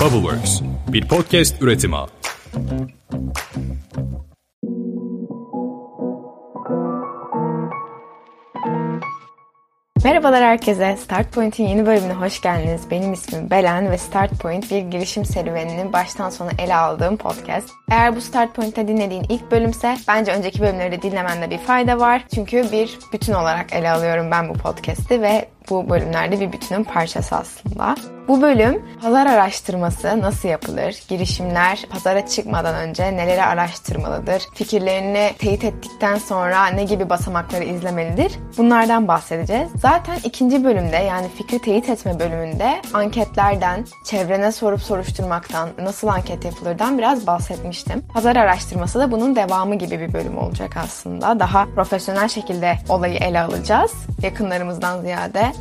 Bubbleworks, bir podcast üretimi. Merhabalar herkese. Start Point'in yeni bölümüne hoş geldiniz. Benim ismim Belen ve Start Point bir girişim serüvenini baştan sona ele aldığım podcast. Eğer bu Start Point'te dinlediğin ilk bölümse bence önceki bölümleri de dinlemende bir fayda var. Çünkü bir bütün olarak ele alıyorum ben bu podcast'i ve bu bölümlerde bir bütünün parçası aslında. Bu bölüm pazar araştırması nasıl yapılır? Girişimler pazara çıkmadan önce neleri araştırmalıdır? Fikirlerini teyit ettikten sonra ne gibi basamakları izlemelidir? Bunlardan bahsedeceğiz. Zaten ikinci bölümde yani fikri teyit etme bölümünde anketlerden, çevrene sorup soruşturmaktan, nasıl anket yapılırdan biraz bahsetmiştim. Pazar araştırması da bunun devamı gibi bir bölüm olacak aslında. Daha profesyonel şekilde olayı ele alacağız. Yakınlarımızdan ziyade.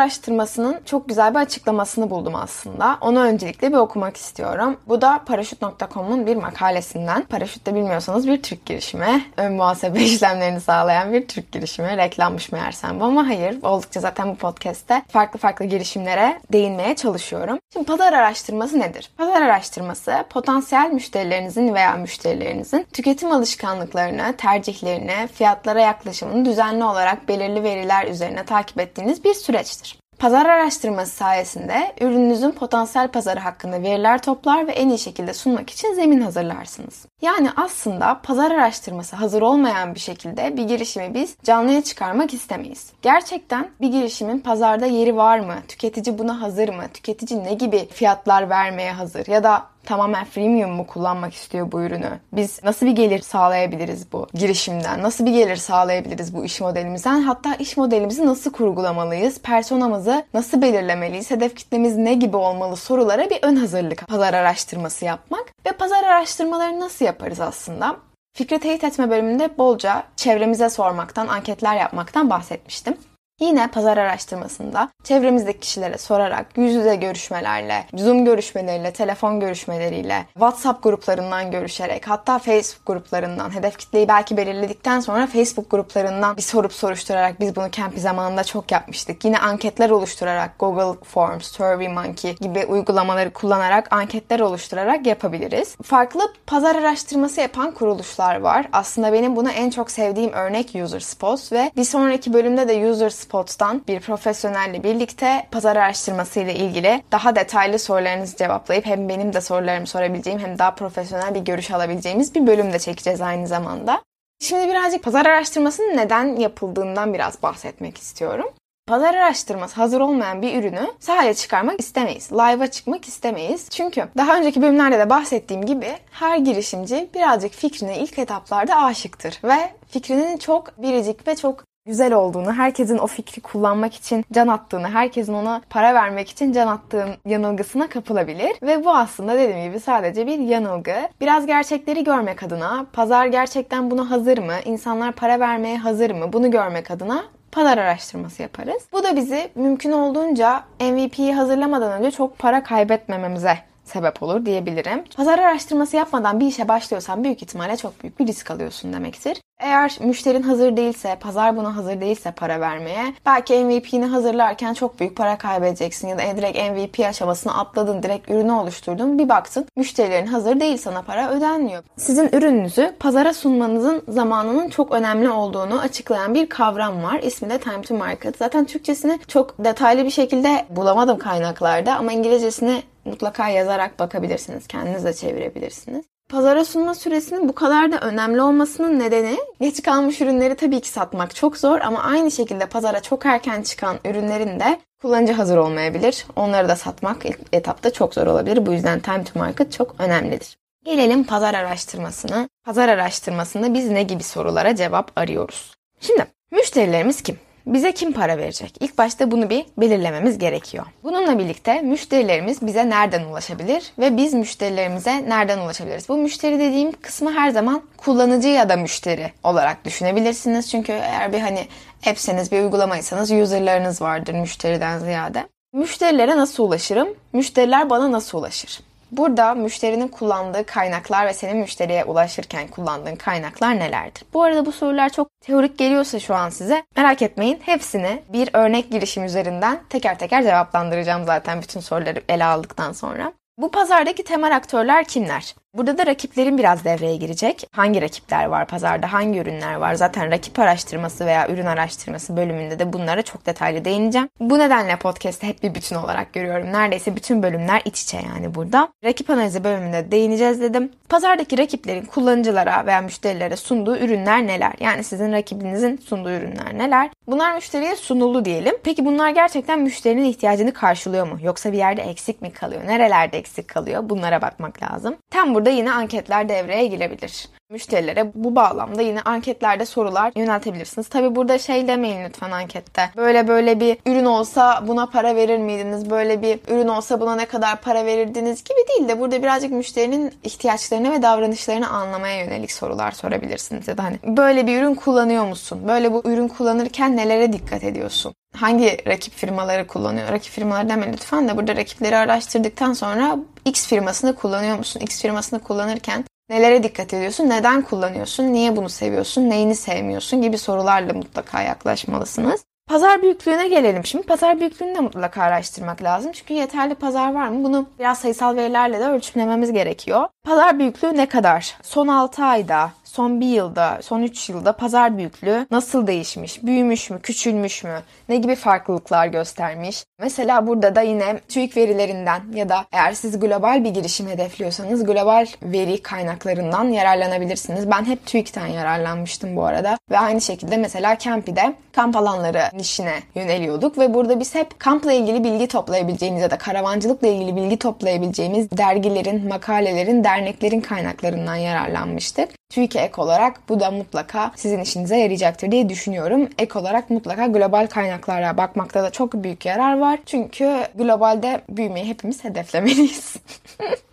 Araştırmasının çok güzel bir açıklamasını buldum aslında. Onu öncelikle bir okumak istiyorum. Bu da paraşüt.com'un bir makalesinden. Paraşüt de bilmiyorsanız bir Türk girişimi. Ön muhasebe işlemlerini sağlayan bir Türk girişimi. Reklammış meğersem bu ama hayır. Oldukça zaten bu podcast'te farklı farklı girişimlere değinmeye çalışıyorum. Şimdi pazar araştırması nedir? Pazar araştırması potansiyel müşterilerinizin veya müşterilerinizin tüketim alışkanlıklarını, tercihlerini, fiyatlara yaklaşımını düzenli olarak belirli veriler üzerine takip ettiğiniz bir süreç süreçtir. Pazar araştırması sayesinde ürününüzün potansiyel pazarı hakkında veriler toplar ve en iyi şekilde sunmak için zemin hazırlarsınız. Yani aslında pazar araştırması hazır olmayan bir şekilde bir girişimi biz canlıya çıkarmak istemeyiz. Gerçekten bir girişimin pazarda yeri var mı? Tüketici buna hazır mı? Tüketici ne gibi fiyatlar vermeye hazır? Ya da tamamen freemium mu kullanmak istiyor bu ürünü? Biz nasıl bir gelir sağlayabiliriz bu girişimden? Nasıl bir gelir sağlayabiliriz bu iş modelimizden? Hatta iş modelimizi nasıl kurgulamalıyız? Personamızı nasıl belirlemeliyiz? Hedef kitlemiz ne gibi olmalı sorulara bir ön hazırlık pazar araştırması yapmak. Ve pazar araştırmaları nasıl yaparız aslında? Fikri teyit etme bölümünde bolca çevremize sormaktan, anketler yapmaktan bahsetmiştim. Yine pazar araştırmasında çevremizdeki kişilere sorarak, yüz yüze görüşmelerle, Zoom görüşmeleriyle, telefon görüşmeleriyle, WhatsApp gruplarından görüşerek, hatta Facebook gruplarından, hedef kitleyi belki belirledikten sonra Facebook gruplarından bir sorup soruşturarak biz bunu Campy zamanında çok yapmıştık. Yine anketler oluşturarak Google Forms, SurveyMonkey gibi uygulamaları kullanarak anketler oluşturarak yapabiliriz. Farklı pazar araştırması yapan kuruluşlar var. Aslında benim buna en çok sevdiğim örnek UserSpot ve bir sonraki bölümde de UserSpot Spots'tan bir profesyonelle birlikte pazar araştırması ile ilgili daha detaylı sorularınızı cevaplayıp hem benim de sorularımı sorabileceğim hem daha profesyonel bir görüş alabileceğimiz bir bölüm de çekeceğiz aynı zamanda. Şimdi birazcık pazar araştırmasının neden yapıldığından biraz bahsetmek istiyorum. Pazar araştırması hazır olmayan bir ürünü sahaya çıkarmak istemeyiz. Live'a çıkmak istemeyiz. Çünkü daha önceki bölümlerde de bahsettiğim gibi her girişimci birazcık fikrine ilk etaplarda aşıktır. Ve fikrinin çok biricik ve çok güzel olduğunu, herkesin o fikri kullanmak için can attığını, herkesin ona para vermek için can attığın yanılgısına kapılabilir. Ve bu aslında dediğim gibi sadece bir yanılgı. Biraz gerçekleri görmek adına, pazar gerçekten buna hazır mı, insanlar para vermeye hazır mı bunu görmek adına pazar araştırması yaparız. Bu da bizi mümkün olduğunca MVP'yi hazırlamadan önce çok para kaybetmememize sebep olur diyebilirim. Pazar araştırması yapmadan bir işe başlıyorsan büyük ihtimalle çok büyük bir risk alıyorsun demektir. Eğer müşterin hazır değilse, pazar buna hazır değilse para vermeye, belki MVP'ni hazırlarken çok büyük para kaybedeceksin ya da direkt MVP aşamasını atladın, direkt ürünü oluşturdun. Bir baktın müşterilerin hazır değil sana para ödenmiyor. Sizin ürününüzü pazara sunmanızın zamanının çok önemli olduğunu açıklayan bir kavram var. İsmi de time to market. Zaten Türkçesini çok detaylı bir şekilde bulamadım kaynaklarda ama İngilizcesini mutlaka yazarak bakabilirsiniz. Kendiniz de çevirebilirsiniz. Pazara sunma süresinin bu kadar da önemli olmasının nedeni geç kalmış ürünleri tabii ki satmak çok zor ama aynı şekilde pazara çok erken çıkan ürünlerin de kullanıcı hazır olmayabilir. Onları da satmak ilk etapta çok zor olabilir. Bu yüzden time to market çok önemlidir. Gelelim pazar araştırmasına. Pazar araştırmasında biz ne gibi sorulara cevap arıyoruz? Şimdi müşterilerimiz kim? Bize kim para verecek? İlk başta bunu bir belirlememiz gerekiyor. Bununla birlikte müşterilerimiz bize nereden ulaşabilir ve biz müşterilerimize nereden ulaşabiliriz? Bu müşteri dediğim kısmı her zaman kullanıcı ya da müşteri olarak düşünebilirsiniz. Çünkü eğer bir hani appseniz bir uygulamaysanız userlarınız vardır müşteriden ziyade. Müşterilere nasıl ulaşırım? Müşteriler bana nasıl ulaşır? Burada müşterinin kullandığı kaynaklar ve senin müşteriye ulaşırken kullandığın kaynaklar nelerdir? Bu arada bu sorular çok teorik geliyorsa şu an size merak etmeyin. Hepsini bir örnek girişim üzerinden teker teker cevaplandıracağım zaten bütün soruları ele aldıktan sonra. Bu pazardaki temel aktörler kimler? Burada da rakiplerin biraz devreye girecek. Hangi rakipler var pazarda, hangi ürünler var? Zaten rakip araştırması veya ürün araştırması bölümünde de bunlara çok detaylı değineceğim. Bu nedenle podcast'ı hep bir bütün olarak görüyorum. Neredeyse bütün bölümler iç içe yani burada. Rakip analizi bölümünde değineceğiz dedim. Pazardaki rakiplerin kullanıcılara veya müşterilere sunduğu ürünler neler? Yani sizin rakibinizin sunduğu ürünler neler? Bunlar müşteriye sunulu diyelim. Peki bunlar gerçekten müşterinin ihtiyacını karşılıyor mu? Yoksa bir yerde eksik mi kalıyor? Nerelerde eksik kalıyor? Bunlara bakmak lazım. Tam burada yine anketler devreye girebilir. Müşterilere bu bağlamda yine anketlerde sorular yöneltebilirsiniz. Tabi burada şey demeyin lütfen ankette. Böyle böyle bir ürün olsa buna para verir miydiniz? Böyle bir ürün olsa buna ne kadar para verirdiniz gibi değil de burada birazcık müşterinin ihtiyaçlarını ve davranışlarını anlamaya yönelik sorular sorabilirsiniz. Ya da hani böyle bir ürün kullanıyor musun? Böyle bu ürün kullanırken nelere dikkat ediyorsun? hangi rakip firmaları kullanıyor? Rakip firmaları deme lütfen de burada rakipleri araştırdıktan sonra X firmasını kullanıyor musun? X firmasını kullanırken nelere dikkat ediyorsun? Neden kullanıyorsun? Niye bunu seviyorsun? Neyini sevmiyorsun? gibi sorularla mutlaka yaklaşmalısınız. Pazar büyüklüğüne gelelim şimdi. Pazar büyüklüğünü de mutlaka araştırmak lazım. Çünkü yeterli pazar var mı? Bunu biraz sayısal verilerle de ölçümlememiz gerekiyor. Pazar büyüklüğü ne kadar? Son 6 ayda, son bir yılda, son 3 yılda pazar büyüklüğü nasıl değişmiş? Büyümüş mü, küçülmüş mü? Ne gibi farklılıklar göstermiş? Mesela burada da yine TÜİK verilerinden ya da eğer siz global bir girişim hedefliyorsanız global veri kaynaklarından yararlanabilirsiniz. Ben hep TÜİK'ten yararlanmıştım bu arada. Ve aynı şekilde mesela Campi'de kamp alanları nişine yöneliyorduk ve burada biz hep kampla ilgili bilgi toplayabileceğimiz ya da karavancılıkla ilgili bilgi toplayabileceğimiz dergilerin, makalelerin, derneklerin kaynaklarından yararlanmıştık. TÜİK'e ek olarak bu da mutlaka sizin işinize yarayacaktır diye düşünüyorum. Ek olarak mutlaka global kaynaklara bakmakta da çok büyük yarar var. Çünkü globalde büyümeyi hepimiz hedeflemeliyiz.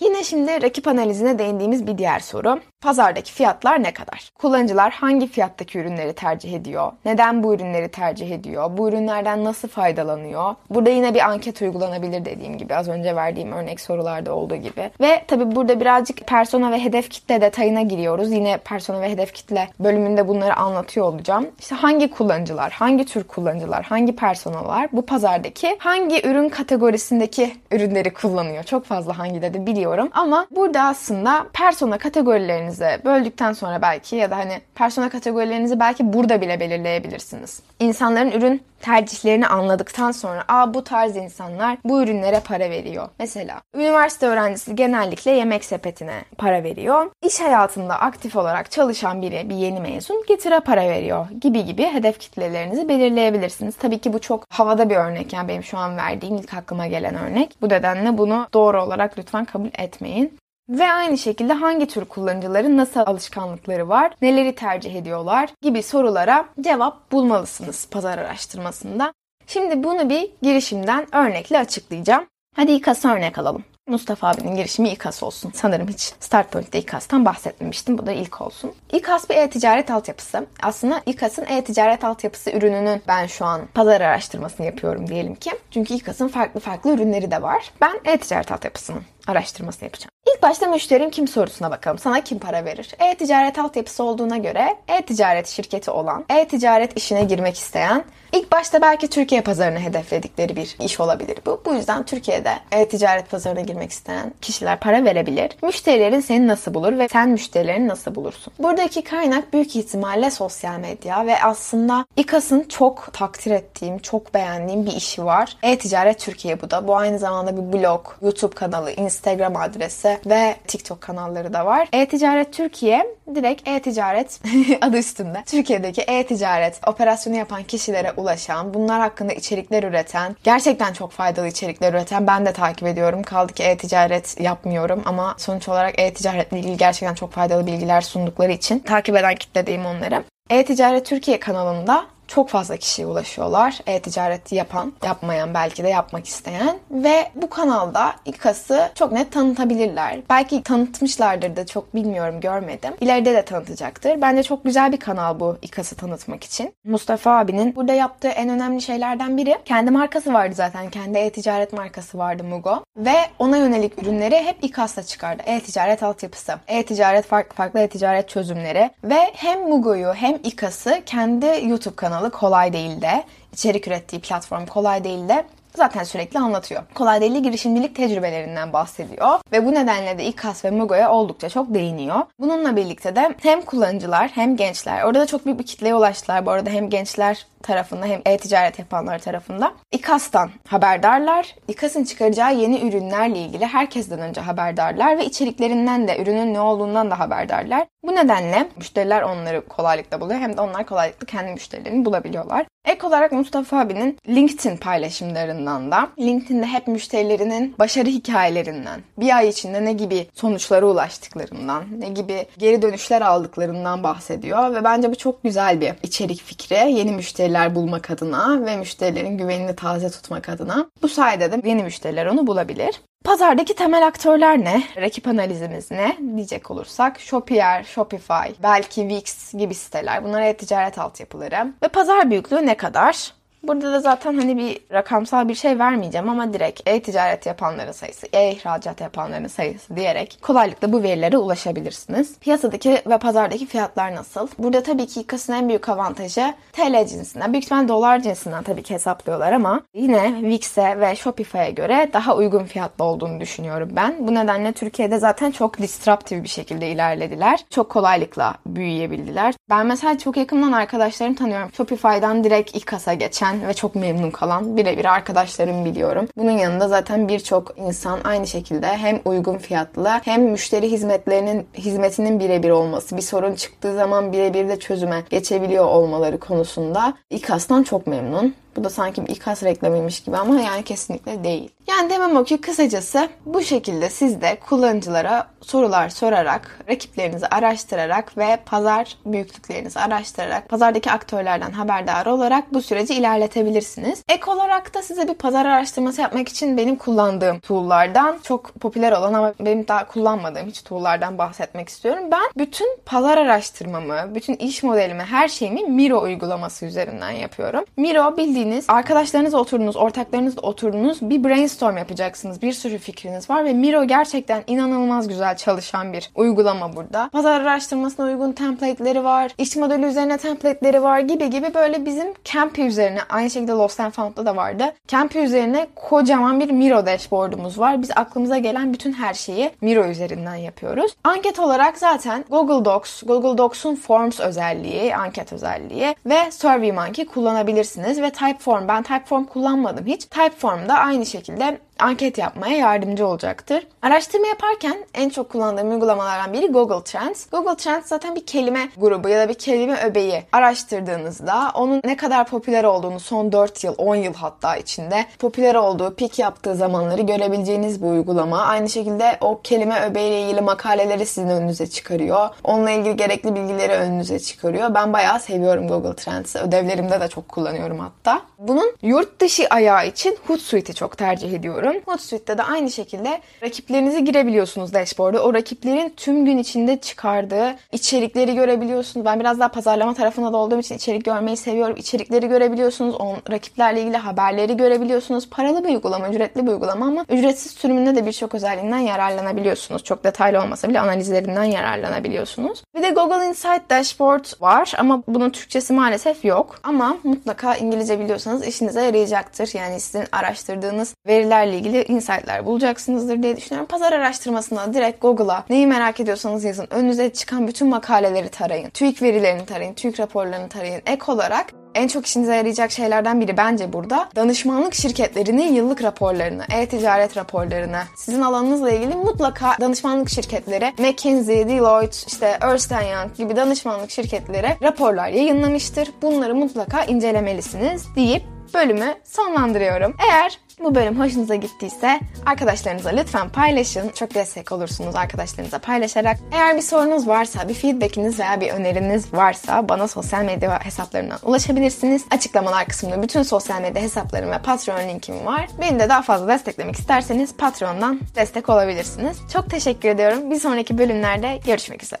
Yine şimdi rakip analizine değindiğimiz bir diğer soru. Pazardaki fiyatlar ne kadar? Kullanıcılar hangi fiyattaki ürünleri tercih ediyor? Neden bu ürünleri tercih ediyor? Bu ürünlerden nasıl faydalanıyor? Burada yine bir anket uygulanabilir dediğim gibi az önce verdiğim örnek sorularda olduğu gibi. Ve tabii burada birazcık persona ve hedef kitle detayına giriyoruz. Yine persona ve hedef kitle bölümünde bunları anlatıyor olacağım. İşte hangi kullanıcılar, hangi tür kullanıcılar, hangi personalar bu pazardaki hangi ürün kategorisindeki ürünleri kullanıyor? Çok fazla hangi dedi biliyorum ama burada aslında persona kategorileriniz kategorilerinize böldükten sonra belki ya da hani persona kategorilerinizi belki burada bile belirleyebilirsiniz. İnsanların ürün tercihlerini anladıktan sonra aa bu tarz insanlar bu ürünlere para veriyor. Mesela üniversite öğrencisi genellikle yemek sepetine para veriyor. İş hayatında aktif olarak çalışan biri, bir yeni mezun getire para veriyor gibi gibi hedef kitlelerinizi belirleyebilirsiniz. Tabii ki bu çok havada bir örnek yani benim şu an verdiğim ilk aklıma gelen örnek. Bu nedenle bunu doğru olarak lütfen kabul etmeyin. Ve aynı şekilde hangi tür kullanıcıların nasıl alışkanlıkları var, neleri tercih ediyorlar gibi sorulara cevap bulmalısınız pazar araştırmasında. Şimdi bunu bir girişimden örnekle açıklayacağım. Hadi İKAS'a örnek alalım. Mustafa abinin girişimi İKAS olsun. Sanırım hiç Start Point'te İKAS'tan bahsetmemiştim. Bu da ilk olsun. İKAS bir e-ticaret altyapısı. Aslında İKAS'ın e-ticaret altyapısı ürününün ben şu an pazar araştırmasını yapıyorum diyelim ki. Çünkü İKAS'ın farklı farklı ürünleri de var. Ben e-ticaret altyapısının araştırmasını yapacağım. İlk başta müşterim kim sorusuna bakalım. Sana kim para verir? E-ticaret altyapısı olduğuna göre e-ticaret şirketi olan, e-ticaret işine girmek isteyen, ilk başta belki Türkiye pazarını hedefledikleri bir iş olabilir bu. Bu yüzden Türkiye'de e-ticaret pazarına girmek isteyen kişiler para verebilir. Müşterilerin seni nasıl bulur ve sen müşterilerini nasıl bulursun? Buradaki kaynak büyük ihtimalle sosyal medya ve aslında İKAS'ın çok takdir ettiğim, çok beğendiğim bir işi var. E-ticaret Türkiye bu da. Bu aynı zamanda bir blog, YouTube kanalı, Instagram adresi ve TikTok kanalları da var. E-Ticaret Türkiye direkt e-ticaret adı üstünde. Türkiye'deki e-ticaret operasyonu yapan kişilere ulaşan, bunlar hakkında içerikler üreten, gerçekten çok faydalı içerikler üreten ben de takip ediyorum. Kaldı ki e-ticaret yapmıyorum ama sonuç olarak e-ticaretle ilgili gerçekten çok faydalı bilgiler sundukları için takip eden kitledeyim onları. E-Ticaret Türkiye kanalında çok fazla kişiye ulaşıyorlar. E-ticaret yapan, yapmayan, belki de yapmak isteyen ve bu kanalda İKAS'ı çok net tanıtabilirler. Belki tanıtmışlardır da çok bilmiyorum, görmedim. İleride de tanıtacaktır. Bence çok güzel bir kanal bu İKAS'ı tanıtmak için. Mustafa abinin burada yaptığı en önemli şeylerden biri kendi markası vardı zaten. Kendi e-ticaret markası vardı Mugo. Ve ona yönelik ürünleri hep İKAS'la çıkardı. E-ticaret altyapısı, e-ticaret farklı farklı e-ticaret çözümleri ve hem Mugo'yu hem İKAS'ı kendi YouTube kanalı Kolay Değil de içerik ürettiği platform Kolay Değil de zaten sürekli anlatıyor. Kolay Değil'li girişimcilik tecrübelerinden bahsediyor ve bu nedenle de İKAS ve Mugo'ya oldukça çok değiniyor. Bununla birlikte de hem kullanıcılar hem gençler, orada da çok büyük bir kitleye ulaştılar bu arada hem gençler tarafında hem e-ticaret yapanlar tarafında. İKAS'tan haberdarlar. İKAS'ın çıkaracağı yeni ürünlerle ilgili herkesten önce haberdarlar ve içeriklerinden de ürünün ne olduğundan da haberdarlar. Bu nedenle müşteriler onları kolaylıkla buluyor hem de onlar kolaylıkla kendi müşterilerini bulabiliyorlar. Ek olarak Mustafa abinin LinkedIn paylaşımlarından da LinkedIn'de hep müşterilerinin başarı hikayelerinden, bir ay içinde ne gibi sonuçlara ulaştıklarından, ne gibi geri dönüşler aldıklarından bahsediyor ve bence bu çok güzel bir içerik fikri. Yeni müşteriler bulmak adına ve müşterilerin güvenini taze tutmak adına. Bu sayede de yeni müşteriler onu bulabilir. Pazardaki temel aktörler ne? Rakip analizimiz ne? Diyecek olursak Shopier, Shopify, belki Wix gibi siteler. Bunlar e-ticaret altyapıları. Ve pazar büyüklüğü ne kadar? Burada da zaten hani bir rakamsal bir şey vermeyeceğim ama direkt e-ticaret yapanların sayısı, e-ihracat yapanların sayısı diyerek kolaylıkla bu verilere ulaşabilirsiniz. Piyasadaki ve pazardaki fiyatlar nasıl? Burada tabii ki İKAS'ın en büyük avantajı TL cinsinden, büyük ihtimalle dolar cinsinden tabii ki hesaplıyorlar ama yine Wix'e ve Shopify'e göre daha uygun fiyatlı olduğunu düşünüyorum ben. Bu nedenle Türkiye'de zaten çok disruptive bir şekilde ilerlediler. Çok kolaylıkla büyüyebildiler. Ben mesela çok yakından arkadaşlarım tanıyorum. Shopify'dan direkt İKAS'a geçen ve çok memnun kalan birebir arkadaşlarım biliyorum. Bunun yanında zaten birçok insan aynı şekilde hem uygun fiyatlı hem müşteri hizmetlerinin hizmetinin birebir olması, bir sorun çıktığı zaman birebir de çözüme geçebiliyor olmaları konusunda İKAS'tan çok memnun. Bu da sanki bir İKAS reklamıymış gibi ama yani kesinlikle değil. Yani demem o ki kısacası bu şekilde siz de kullanıcılara sorular sorarak, rakiplerinizi araştırarak ve pazar büyüklüklerinizi araştırarak, pazardaki aktörlerden haberdar olarak bu süreci ilerletebilirsiniz. Ek olarak da size bir pazar araştırması yapmak için benim kullandığım tool'lardan çok popüler olan ama benim daha kullanmadığım hiç tool'lardan bahsetmek istiyorum. Ben bütün pazar araştırmamı, bütün iş modelimi, her şeyimi Miro uygulaması üzerinden yapıyorum. Miro bildiğiniz arkadaşlarınızla oturdunuz, ortaklarınızla oturdunuz bir brainstorm yapacaksınız. Bir sürü fikriniz var ve Miro gerçekten inanılmaz güzel çalışan bir uygulama burada. Pazar araştırmasına uygun template'leri var. iş modeli üzerine template'leri var gibi gibi böyle bizim Campy üzerine aynı şekilde Lost and Found'da da vardı. Campy üzerine kocaman bir Miro dashboard'umuz var. Biz aklımıza gelen bütün her şeyi Miro üzerinden yapıyoruz. Anket olarak zaten Google Docs, Google Docs'un Forms özelliği, anket özelliği ve SurveyMonkey kullanabilirsiniz ve Typeform ben Typeform kullanmadım hiç. Typeform da aynı şekilde anket yapmaya yardımcı olacaktır. Araştırma yaparken en çok kullandığım uygulamalardan biri Google Trends. Google Trends zaten bir kelime grubu ya da bir kelime öbeği araştırdığınızda onun ne kadar popüler olduğunu son 4 yıl, 10 yıl hatta içinde popüler olduğu, pik yaptığı zamanları görebileceğiniz bir uygulama. Aynı şekilde o kelime öbeğiyle ilgili makaleleri sizin önünüze çıkarıyor. Onunla ilgili gerekli bilgileri önünüze çıkarıyor. Ben bayağı seviyorum Google Trends'i. Ödevlerimde de çok kullanıyorum hatta. Bunun yurt dışı ayağı için Hootsuite'i çok tercih ediyorum. Hootsuite'de de aynı şekilde rakiplerinizi girebiliyorsunuz dashboard'a. O rakiplerin tüm gün içinde çıkardığı içerikleri görebiliyorsunuz. Ben biraz daha pazarlama tarafında da olduğum için içerik görmeyi seviyorum. İçerikleri görebiliyorsunuz. On, rakiplerle ilgili haberleri görebiliyorsunuz. Paralı bir uygulama, ücretli bir uygulama ama ücretsiz sürümünde de birçok özelliğinden yararlanabiliyorsunuz. Çok detaylı olmasa bile analizlerinden yararlanabiliyorsunuz. Bir de Google Insight Dashboard var ama bunun Türkçesi maalesef yok. Ama mutlaka İngilizce biliyorsanız işinize yarayacaktır. Yani sizin araştırdığınız verilerle ilgili insight'lar bulacaksınızdır diye düşünüyorum. Pazar araştırmasına direkt Google'a neyi merak ediyorsanız yazın. Önünüze çıkan bütün makaleleri tarayın. TÜİK verilerini tarayın. TÜİK raporlarını tarayın. Ek olarak en çok işinize yarayacak şeylerden biri bence burada danışmanlık şirketlerinin yıllık raporlarını, e-ticaret raporlarını, sizin alanınızla ilgili mutlaka danışmanlık şirketleri, McKinsey, Deloitte, işte Ernst Young gibi danışmanlık şirketleri raporlar yayınlamıştır. Bunları mutlaka incelemelisiniz deyip bölümü sonlandırıyorum. Eğer Bu bölüm hoşunuza gittiyse arkadaşlarınıza lütfen paylaşın. Çok destek olursunuz arkadaşlarınıza paylaşarak. Eğer bir sorunuz varsa, bir feedbackiniz veya bir öneriniz varsa bana sosyal medya hesaplarından ulaşabilirsiniz. Açıklamalar kısmında bütün sosyal medya hesaplarım ve Patreon linkim var. Beni de daha fazla desteklemek isterseniz Patreon'dan destek olabilirsiniz. Çok teşekkür ediyorum. Bir sonraki bölümlerde görüşmek üzere.